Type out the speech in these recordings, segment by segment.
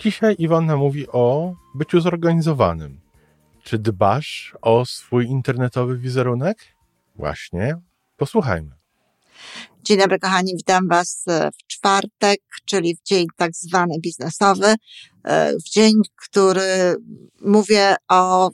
Dzisiaj Iwona mówi o byciu zorganizowanym. Czy dbasz o swój internetowy wizerunek? Właśnie, posłuchajmy. Dzień dobry, kochani, witam Was w czwartek, czyli w dzień tak zwany biznesowy, w dzień, który mówię o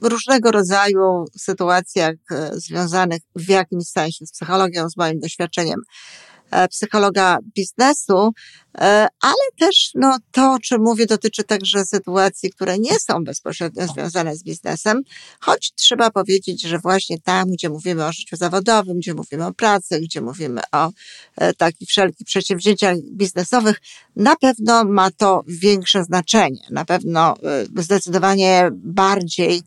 różnego rodzaju sytuacjach związanych w jakimś sensie z psychologią, z moim doświadczeniem E, psychologa biznesu, e, ale też no, to, o czym mówię, dotyczy także sytuacji, które nie są bezpośrednio związane z biznesem, choć trzeba powiedzieć, że właśnie tam, gdzie mówimy o życiu zawodowym, gdzie mówimy o pracy, gdzie mówimy o e, takich wszelkich przedsięwzięciach biznesowych, na pewno ma to większe znaczenie. Na pewno zdecydowanie bardziej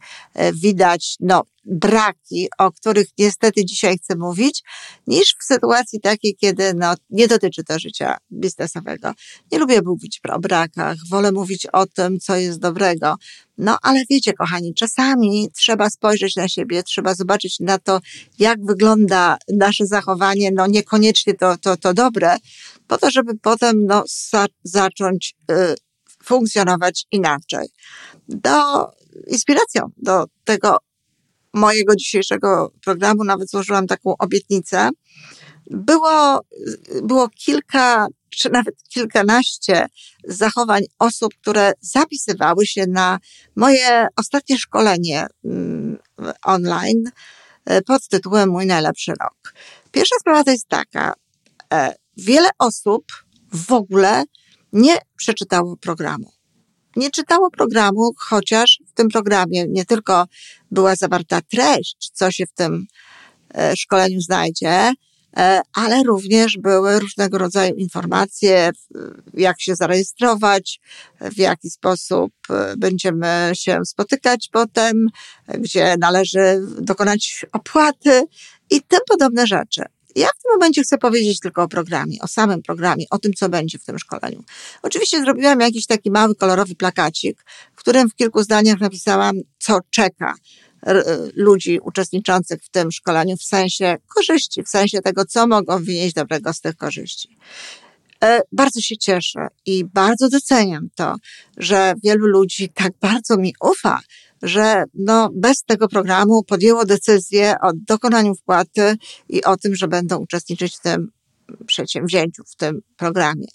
widać no, braki, o których niestety dzisiaj chcę mówić, niż w sytuacji takiej, kiedy no, nie dotyczy to życia biznesowego. Nie lubię mówić o brakach, wolę mówić o tym, co jest dobrego. No, ale wiecie, kochani, czasami trzeba spojrzeć na siebie, trzeba zobaczyć na to, jak wygląda nasze zachowanie, no niekoniecznie to, to, to dobre, po to, żeby potem no, za, zacząć y, funkcjonować inaczej. Do inspiracją do tego mojego dzisiejszego programu nawet złożyłam taką obietnicę. Było, było kilka, czy nawet kilkanaście zachowań osób, które zapisywały się na moje ostatnie szkolenie mm, online e, pod tytułem Mój najlepszy rok. Pierwsza sprawa to jest taka. E, wiele osób w ogóle nie przeczytało programu nie czytało programu, chociaż w tym programie nie tylko była zawarta treść, co się w tym e, szkoleniu znajdzie, e, ale również były różnego rodzaju informacje, jak się zarejestrować, w jaki sposób e, będziemy się spotykać potem, gdzie należy dokonać opłaty i tym podobne rzeczy. Ja w tym momencie chcę powiedzieć tylko o programie, o samym programie, o tym, co będzie w tym szkoleniu. Oczywiście zrobiłam jakiś taki mały, kolorowy plakacik, w którym w kilku zdaniach napisałam, co czeka ludzi uczestniczących w tym szkoleniu w sensie korzyści, w sensie tego, co mogą wynieść dobrego z tych korzyści. E, bardzo się cieszę i bardzo doceniam to, że wielu ludzi tak bardzo mi ufa, że no, bez tego programu podjęło decyzję o dokonaniu wpłaty i o tym, że będą uczestniczyć w tym przedsięwzięciu, w tym programie.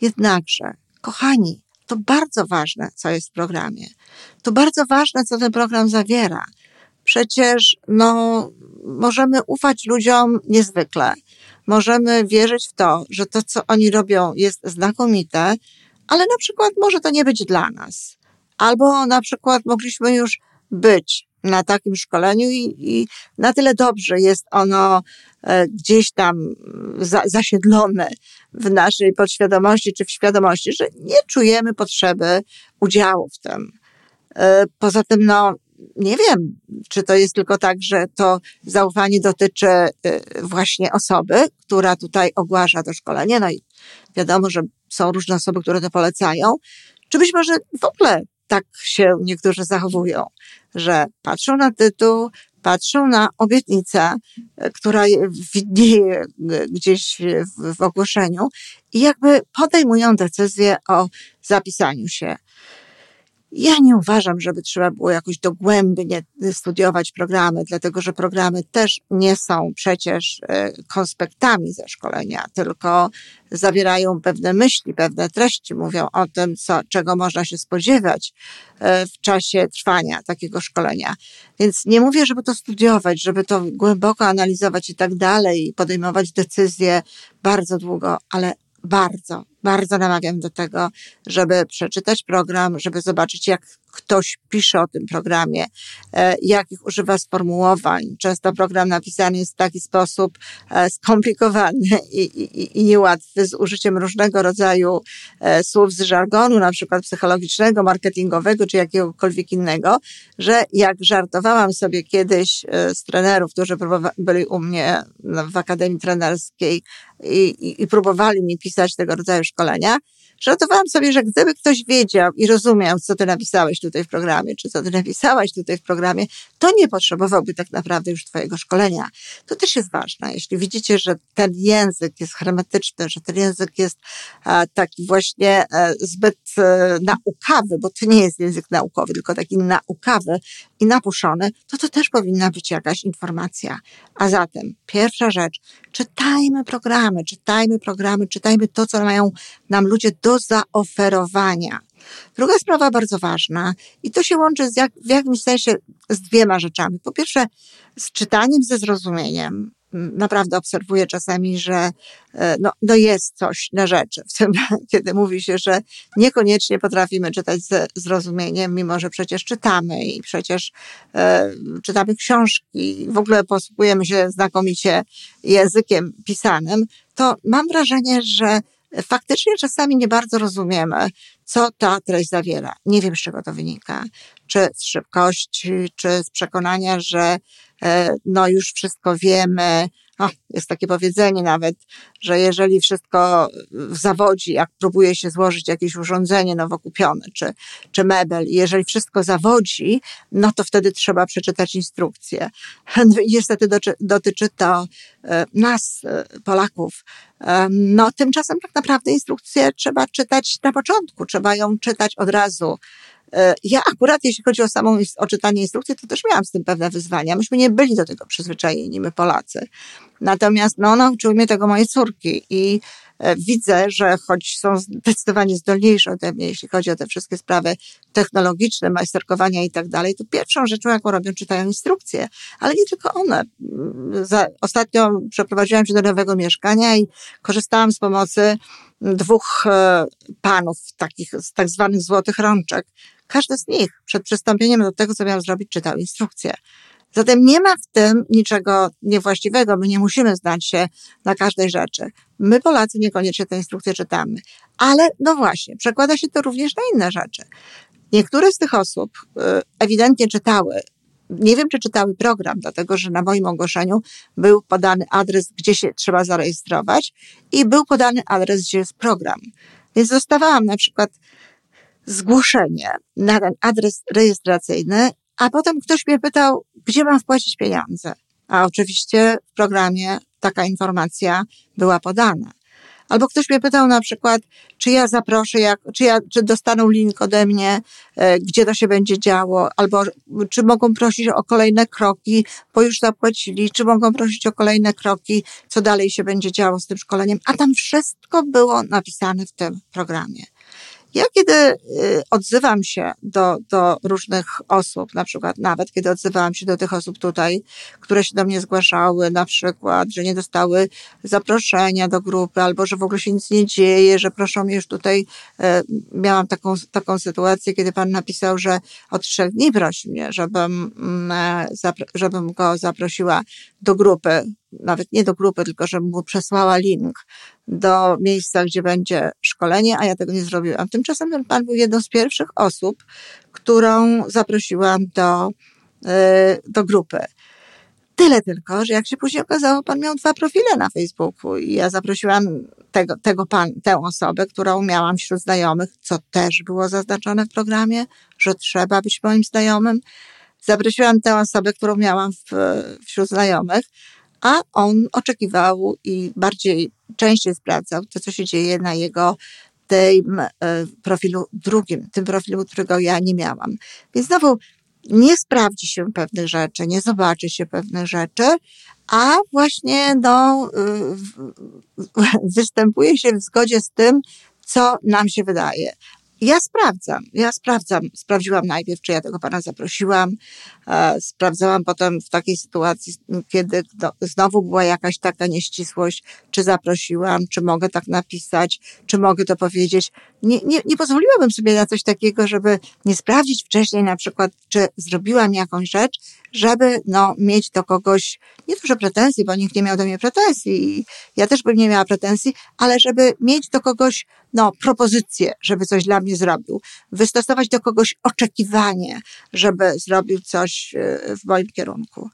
Jednakże, kochani, to bardzo ważne, co jest w programie. To bardzo ważne, co ten program zawiera. Przecież, no, możemy ufać ludziom niezwykle. Możemy wierzyć w to, że to, co oni robią, jest znakomite, ale na przykład może to nie być dla nas. Albo na przykład mogliśmy już być na takim szkoleniu i, i na tyle dobrze jest ono e, gdzieś tam za, zasiedlone w naszej podświadomości czy w świadomości, że nie czujemy potrzeby udziału w tym. E, poza tym, no, nie wiem, czy to jest tylko tak, że to zaufanie dotyczy e, właśnie osoby, która tutaj ogłasza to szkolenie. No i wiadomo, że są różne osoby, które to polecają. Czy być może w ogóle tak się niektórzy zachowują, że patrzą na tytuł, patrzą na obietnicę, która widnieje gdzieś w, w ogłoszeniu i jakby podejmują decyzję o zapisaniu się. Ja nie uważam, żeby trzeba było jakoś dogłębnie studiować programy, dlatego że programy też nie są przecież e, konspektami ze szkolenia, tylko zawierają pewne myśli, pewne treści, mówią o tym, co, czego można się spodziewać e, w czasie trwania takiego szkolenia. Więc nie mówię, żeby to studiować, żeby to głęboko analizować i tak dalej, i podejmować decyzje bardzo długo, ale bardzo, Bardzo namawiam do tego, żeby przeczytać program, żeby zobaczyć, jak ktoś pisze o tym programie, e, jakich używa sformułowań. Często program napisany jest w taki sposób e, skomplikowany i, i, i niełatwy, z użyciem różnego rodzaju e, słów z żargonu, na przykład psychologicznego, marketingowego czy jakiegokolwiek innego, że jak żartowałam sobie kiedyś z trenerów, którzy byli u mnie w Akademii Trenerskiej i, i, i próbowali mi pisać tego rodzaju szkolenia, Żartowałam sobie, że gdyby ktoś wiedział i rozumiał, co ty napisałeś tutaj w programie, czy co ty napisałaś tutaj w programie, to nie potrzebowałby tak naprawdę już twojego szkolenia. To też jest ważne. Jeśli widzicie, że ten język jest hermetyczny, że ten język jest a, taki właśnie e, zbyt e, naukawy, bo to nie jest język naukowy, tylko taki naukawy i napuszony, to to też powinna być jakaś informacja. A zatem, pierwsza rzecz, czytajmy programy, czytajmy programy, czytajmy to, co mają nam ludzie do zaoferowania. Druga sprawa bardzo ważna i to się łączy jak, w jakimś sensie z dwiema rzeczami. Po pierwsze, z czytaniem ze zrozumieniem. Naprawdę obserwuję czasami, że e, no, no jest coś na rzeczy w tym, kiedy mówi się, że niekoniecznie potrafimy czytać ze zrozumieniem, mimo że przecież czytamy i przecież e, czytamy książki, w ogóle posługujemy się znakomicie językiem pisanym, to mam wrażenie, że faktycznie czasami nie bardzo rozumiemy, co ta treść zawiera. Nie wiem, z czego to wynika. Czy z szybkości, czy z przekonania, że no już wszystko wiemy, o, jest takie powiedzenie nawet, że jeżeli wszystko zawodzi, jak próbuje się złożyć jakieś urządzenie nowokupione, czy, czy mebel, jeżeli wszystko zawodzi, no to wtedy trzeba przeczytać instrukcję. No niestety dotyczy to e, nas, e, Polaków. No tymczasem tak naprawdę instrukcję trzeba czytać na początku, trzeba ją czytać od razu. E, ja akurat, jeśli chodzi o samą o czytanie instrukcji, to też miałam z tym pewne wyzwania. Myśmy nie byli do tego przyzwyczajeni, my Polacy. Natomiast no, nauczyły mnie tego moje córki i e, widzę, że choć są zdecydowanie zdolniejsze ode mnie, jeśli chodzi o te wszystkie sprawy technologiczne, majsterkowania i tak dalej, to pierwszą rzeczą, jaką robią, czytają instrukcje. Ale nie tylko one. Ostatnio przeprowadziłam się do nowego mieszkania i korzystałam z pomocy dwóch e, panów, takich z tak zwanych złotych rączek. Każdy z nich przed przystąpieniem do tego, co miał zrobić, czytał instrukcję. Zatem nie ma w tym niczego niewłaściwego. My nie musimy znać się na każdej rzeczy. My, Polacy, niekoniecznie te instrukcje czytamy. Ale, no właśnie, przekłada się to również na inne rzeczy. Niektóre z tych osób y, ewidentnie czytały nie wiem, czy czytały program, dlatego że na moim ogłoszeniu był podany adres, gdzie się trzeba zarejestrować i był podany adres, gdzie jest program. Więc dostawałam na przykład zgłoszenie na ten adres rejestracyjny, a potem ktoś mnie pytał, gdzie mam wpłacić pieniądze. A oczywiście w programie taka informacja była podana. Albo ktoś mnie pytał na przykład, czy ja zaproszę, jak, czy, ja, czy dostaną link ode mnie, e, gdzie to się będzie działo, albo czy mogą prosić o kolejne kroki, bo już zapłacili, czy mogą prosić o kolejne kroki, co dalej się będzie działo z tym szkoleniem. A tam wszystko było napisane w tym programie. Ja kiedy y, odzywam się do, do różnych osób, na przykład nawet kiedy odzywałam się do tych osób tutaj, które się do mnie zgłaszały, na przykład, że nie dostały zaproszenia do grupy, albo że w ogóle się nic nie dzieje, że proszą mnie już tutaj, e, miałam taką, taką sytuację, kiedy pan napisał, że od trzech dni prosi mnie, żebym, mm, e, żebym go zaprosiła do grupy. Nawet nie do grupy, tylko żebym mu przesłała link do miejsca, gdzie będzie szkolenie, a ja tego nie zrobiłam. Tymczasem ten pan był jedną z pierwszych osób, którą zaprosiłam do, e, do grupy. Tyle tylko, że jak się później okazało, pan miał dwa profile na Facebooku i ja zaprosiłam tego, tego pan, tę osobę, którą miałam wśród znajomych, co też było zaznaczone w programie, że trzeba być moim znajomym. Zaprosiłam tę osobę, którą miałam w, wśród znajomych, a on oczekiwał i bardziej częściej sprawdzał to, co się dzieje na jego tym e, profilu drugim, tym profilu, którego ja nie miałam. Więc znowu nie sprawdzi się pewnych rzeczy, nie zobaczy się pewnych rzeczy, a właśnie no, występuje się w zgodzie z tym, co nam się wydaje. Ja sprawdzam, ja sprawdzam. Sprawdziłam najpierw, czy ja tego pana zaprosiłam. E, sprawdzałam potem w takiej sytuacji, kiedy no, znowu była jakaś taka nieścisłość, czy zaprosiłam, czy mogę tak napisać, czy mogę to powiedzieć. Nie, nie, nie pozwoliłabym sobie na coś takiego, żeby nie sprawdzić wcześniej na przykład, czy zrobiłam jakąś rzecz, żeby no, mieć do kogoś nie dużo pretensji, bo nikt nie miał do mnie pretensji ja też bym nie miała pretensji, ale żeby mieć do kogoś no, propozycję, żeby coś dla mnie zrobił, wystosować do kogoś oczekiwanie, żeby zrobił coś e, w moim kierunku.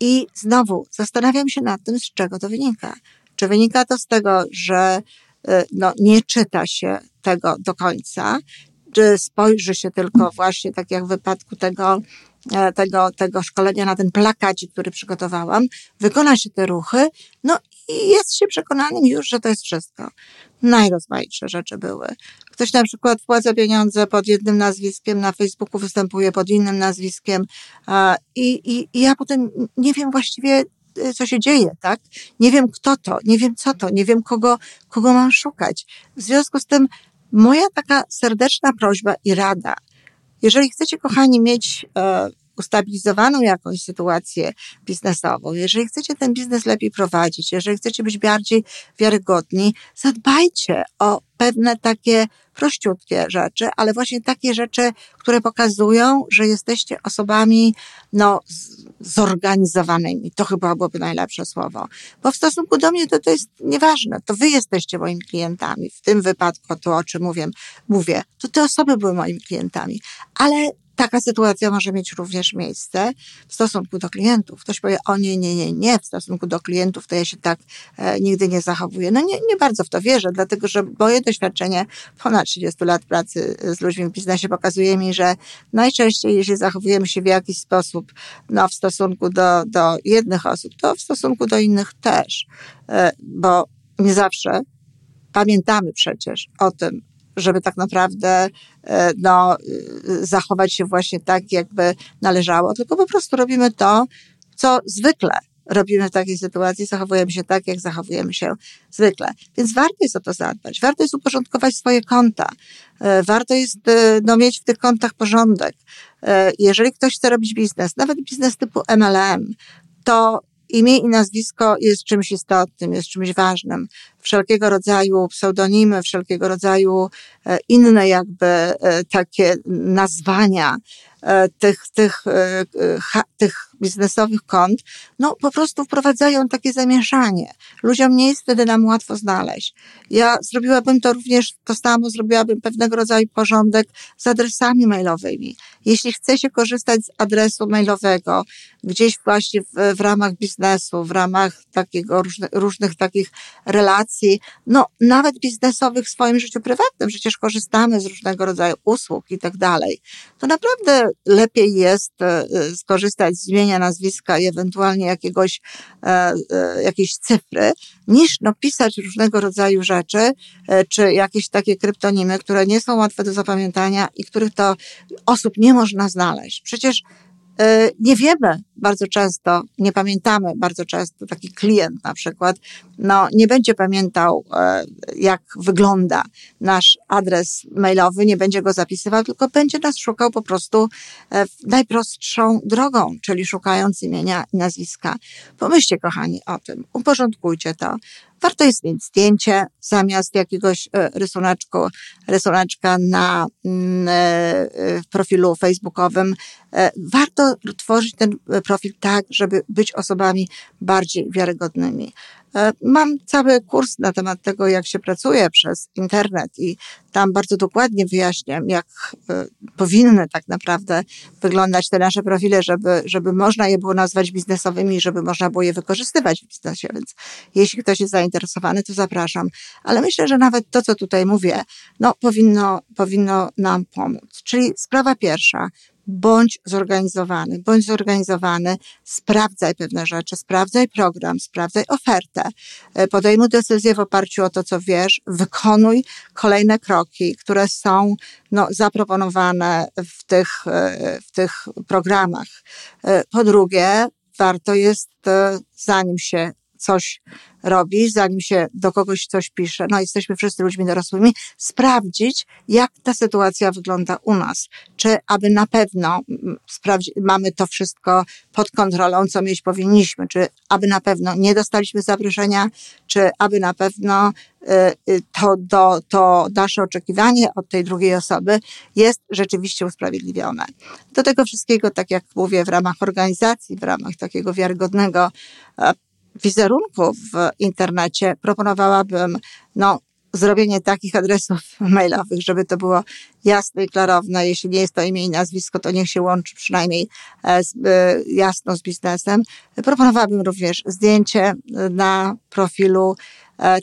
I znowu zastanawiam się nad tym, z czego to wynika. Czy wynika to z tego, że e, no, nie czyta się tego do końca, czy spojrzy się tylko właśnie, tak jak w wypadku tego tego, tego szkolenia na ten plakacik, który przygotowałam, wykona się te ruchy, no i jest się przekonanym już, że to jest wszystko. Najrozmaitsze rzeczy były. Ktoś na przykład wpłaca pieniądze pod jednym nazwiskiem, na Facebooku występuje pod innym nazwiskiem i, i, i ja potem nie wiem właściwie, e, co się dzieje, tak? Nie wiem kto to, nie wiem co to, nie wiem kogo, kogo mam szukać. W związku z tym moja taka serdeczna prośba i rada – jeżeli chcecie, kochani, mieć e, ustabilizowaną jakąś sytuację biznesową, jeżeli chcecie ten biznes lepiej prowadzić, jeżeli chcecie być bardziej wiarygodni, zadbajcie o pewne takie prościutkie rzeczy, ale właśnie takie rzeczy, które pokazują, że jesteście osobami no, zorganizowanymi. To chyba byłoby najlepsze słowo. Bo w stosunku do mnie to, to jest nieważne. To wy jesteście moimi klientami. W tym wypadku to, o czym mówię, mówię, to te osoby były moimi klientami. Ale Taka sytuacja może mieć również miejsce w stosunku do klientów. Ktoś powie, o nie, nie, nie, nie, w stosunku do klientów to ja się tak e, nigdy nie zachowuję. No nie, nie bardzo w to wierzę, dlatego że moje doświadczenie ponad 30 lat pracy z ludźmi w biznesie pokazuje mi, że najczęściej, jeśli zachowujemy się w jakiś sposób no, w stosunku do, do jednych osób, to w stosunku do innych też, e, bo nie zawsze pamiętamy przecież o tym, żeby tak naprawdę e, no, y, zachować się właśnie tak, jakby należało, tylko po prostu robimy to, co zwykle robimy w takiej sytuacji, zachowujemy się tak, jak zachowujemy się zwykle. Więc warto jest o to zadbać, warto jest uporządkować swoje konta, e, warto jest e, no, mieć w tych kontach porządek. Jeżeli ktoś chce robić biznes, nawet biznes typu MLM, to Imię i nazwisko jest czymś istotnym, jest czymś ważnym. Wszelkiego rodzaju pseudonimy, wszelkiego rodzaju e, inne jakby e, takie nazwania e, tych, tych, tych biznesowych kont, no po prostu wprowadzają takie zamieszanie. Ludziom nie jest wtedy nam łatwo znaleźć. Ja zrobiłabym to również, to samo zrobiłabym pewnego rodzaju porządek z adresami mailowymi. Jeśli chce się korzystać z adresu mailowego gdzieś właśnie w, w ramach biznesu, w ramach takiego różnych, różnych takich relacji, no nawet biznesowych w swoim życiu prywatnym, przecież korzystamy z różnego rodzaju usług i tak dalej, to naprawdę lepiej jest e, skorzystać z imienia, nazwiska i ewentualnie jakiegoś, e, e, jakiejś cyfry, niż no, pisać różnego rodzaju rzeczy, czy jakieś takie kryptonimy, które nie są łatwe do zapamiętania i których to osób nie można znaleźć. Przecież E, nie wiemy bardzo często, nie pamiętamy bardzo często, taki klient na przykład, no nie będzie pamiętał, e, jak wygląda nasz adres mailowy, nie będzie go zapisywał, tylko będzie nas szukał po prostu e, najprostszą drogą, czyli szukając imienia i nazwiska. Pomyślcie, kochani, o tym, uporządkujcie to. Warto jest mieć zdjęcie zamiast jakiegoś e, rysuneczku, rysuneczka na mm, e, profilu facebookowym. E, warto tworzyć ten profil tak, żeby być osobami bardziej wiarygodnymi. E, mam cały kurs na temat tego, jak się pracuje przez internet i tam bardzo dokładnie wyjaśniam, jak e, powinny tak naprawdę wyglądać te nasze profile, żeby, żeby można je było nazwać biznesowymi, żeby można było je wykorzystywać w biznesie. Więc jeśli ktoś jest zainteresowany, to zapraszam. Ale myślę, że nawet to, co tutaj mówię, no, powinno, powinno nam pomóc. Czyli sprawa pierwsza, bądź zorganizowany, bądź zorganizowany, sprawdzaj pewne rzeczy, sprawdzaj program, sprawdzaj ofertę, e, podejmuj decyzję w oparciu o to, co wiesz, wykonuj kolejne kroki, które są no, zaproponowane w tych, e, w tych programach. E, po drugie, warto jest, zanim się coś robi, zanim się do kogoś coś pisze, no jesteśmy wszyscy ludźmi dorosłymi, sprawdzić, jak ta sytuacja wygląda u nas. Czy aby na pewno sprawdzi, mamy to wszystko pod kontrolą, co mieć powinniśmy, czy aby na pewno nie dostaliśmy zaproszenia, czy aby na pewno y, y, to, to, to nasze oczekiwanie od tej drugiej osoby jest rzeczywiście usprawiedliwione. Do tego wszystkiego, tak jak mówię, w ramach organizacji, w ramach takiego wiarygodnego e, wizerunku w internecie proponowałabym no, zrobienie takich adresów mailowych, żeby to było jasne i klarowne. Jeśli nie jest to imię i nazwisko, to niech się łączy przynajmniej e, z, e, jasno z biznesem. Proponowałabym również zdjęcie na profilu,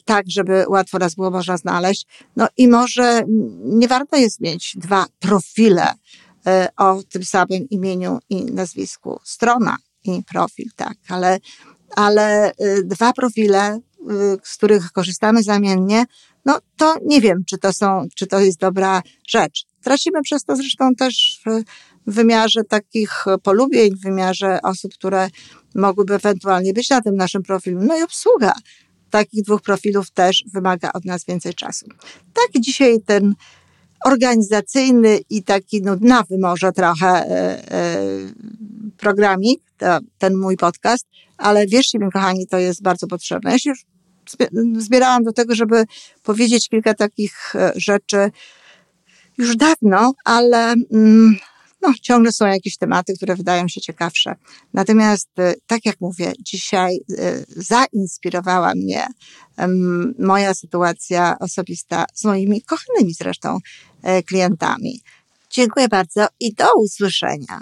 tak, żeby łatwo nas było można znaleźć. No i może nie warto jest mieć dwa profile o tym samym imieniu i nazwisku. Strona i profil, tak, ale ale y, dwa profile, y, z których korzystamy zamiennie, no to nie wiem, czy to są, czy to jest dobra rzecz. Tracimy przez to zresztą też w wymiarze takich polubień, w wymiarze osób, które mogłyby ewentualnie być na tym naszym profilu. No i obsługa takich dwóch profilów też wymaga od nas więcej czasu. Tak dzisiaj ten organizacyjny i taki nudnawy może trochę programik, ten mój podcast, ale wierzcie mi, kochani, to jest bardzo potrzebne. Ja się już zbierałam do tego, żeby powiedzieć kilka takich e, rzeczy już dawno, ale mm, no, ciągle są jakieś tematy, które wydają się ciekawsze. Natomiast, e, tak jak mówię, dzisiaj e, zainspirowała mnie moja sytuacja osobista z moimi kochanymi zresztą klientami. Dziękuję bardzo i do usłyszenia.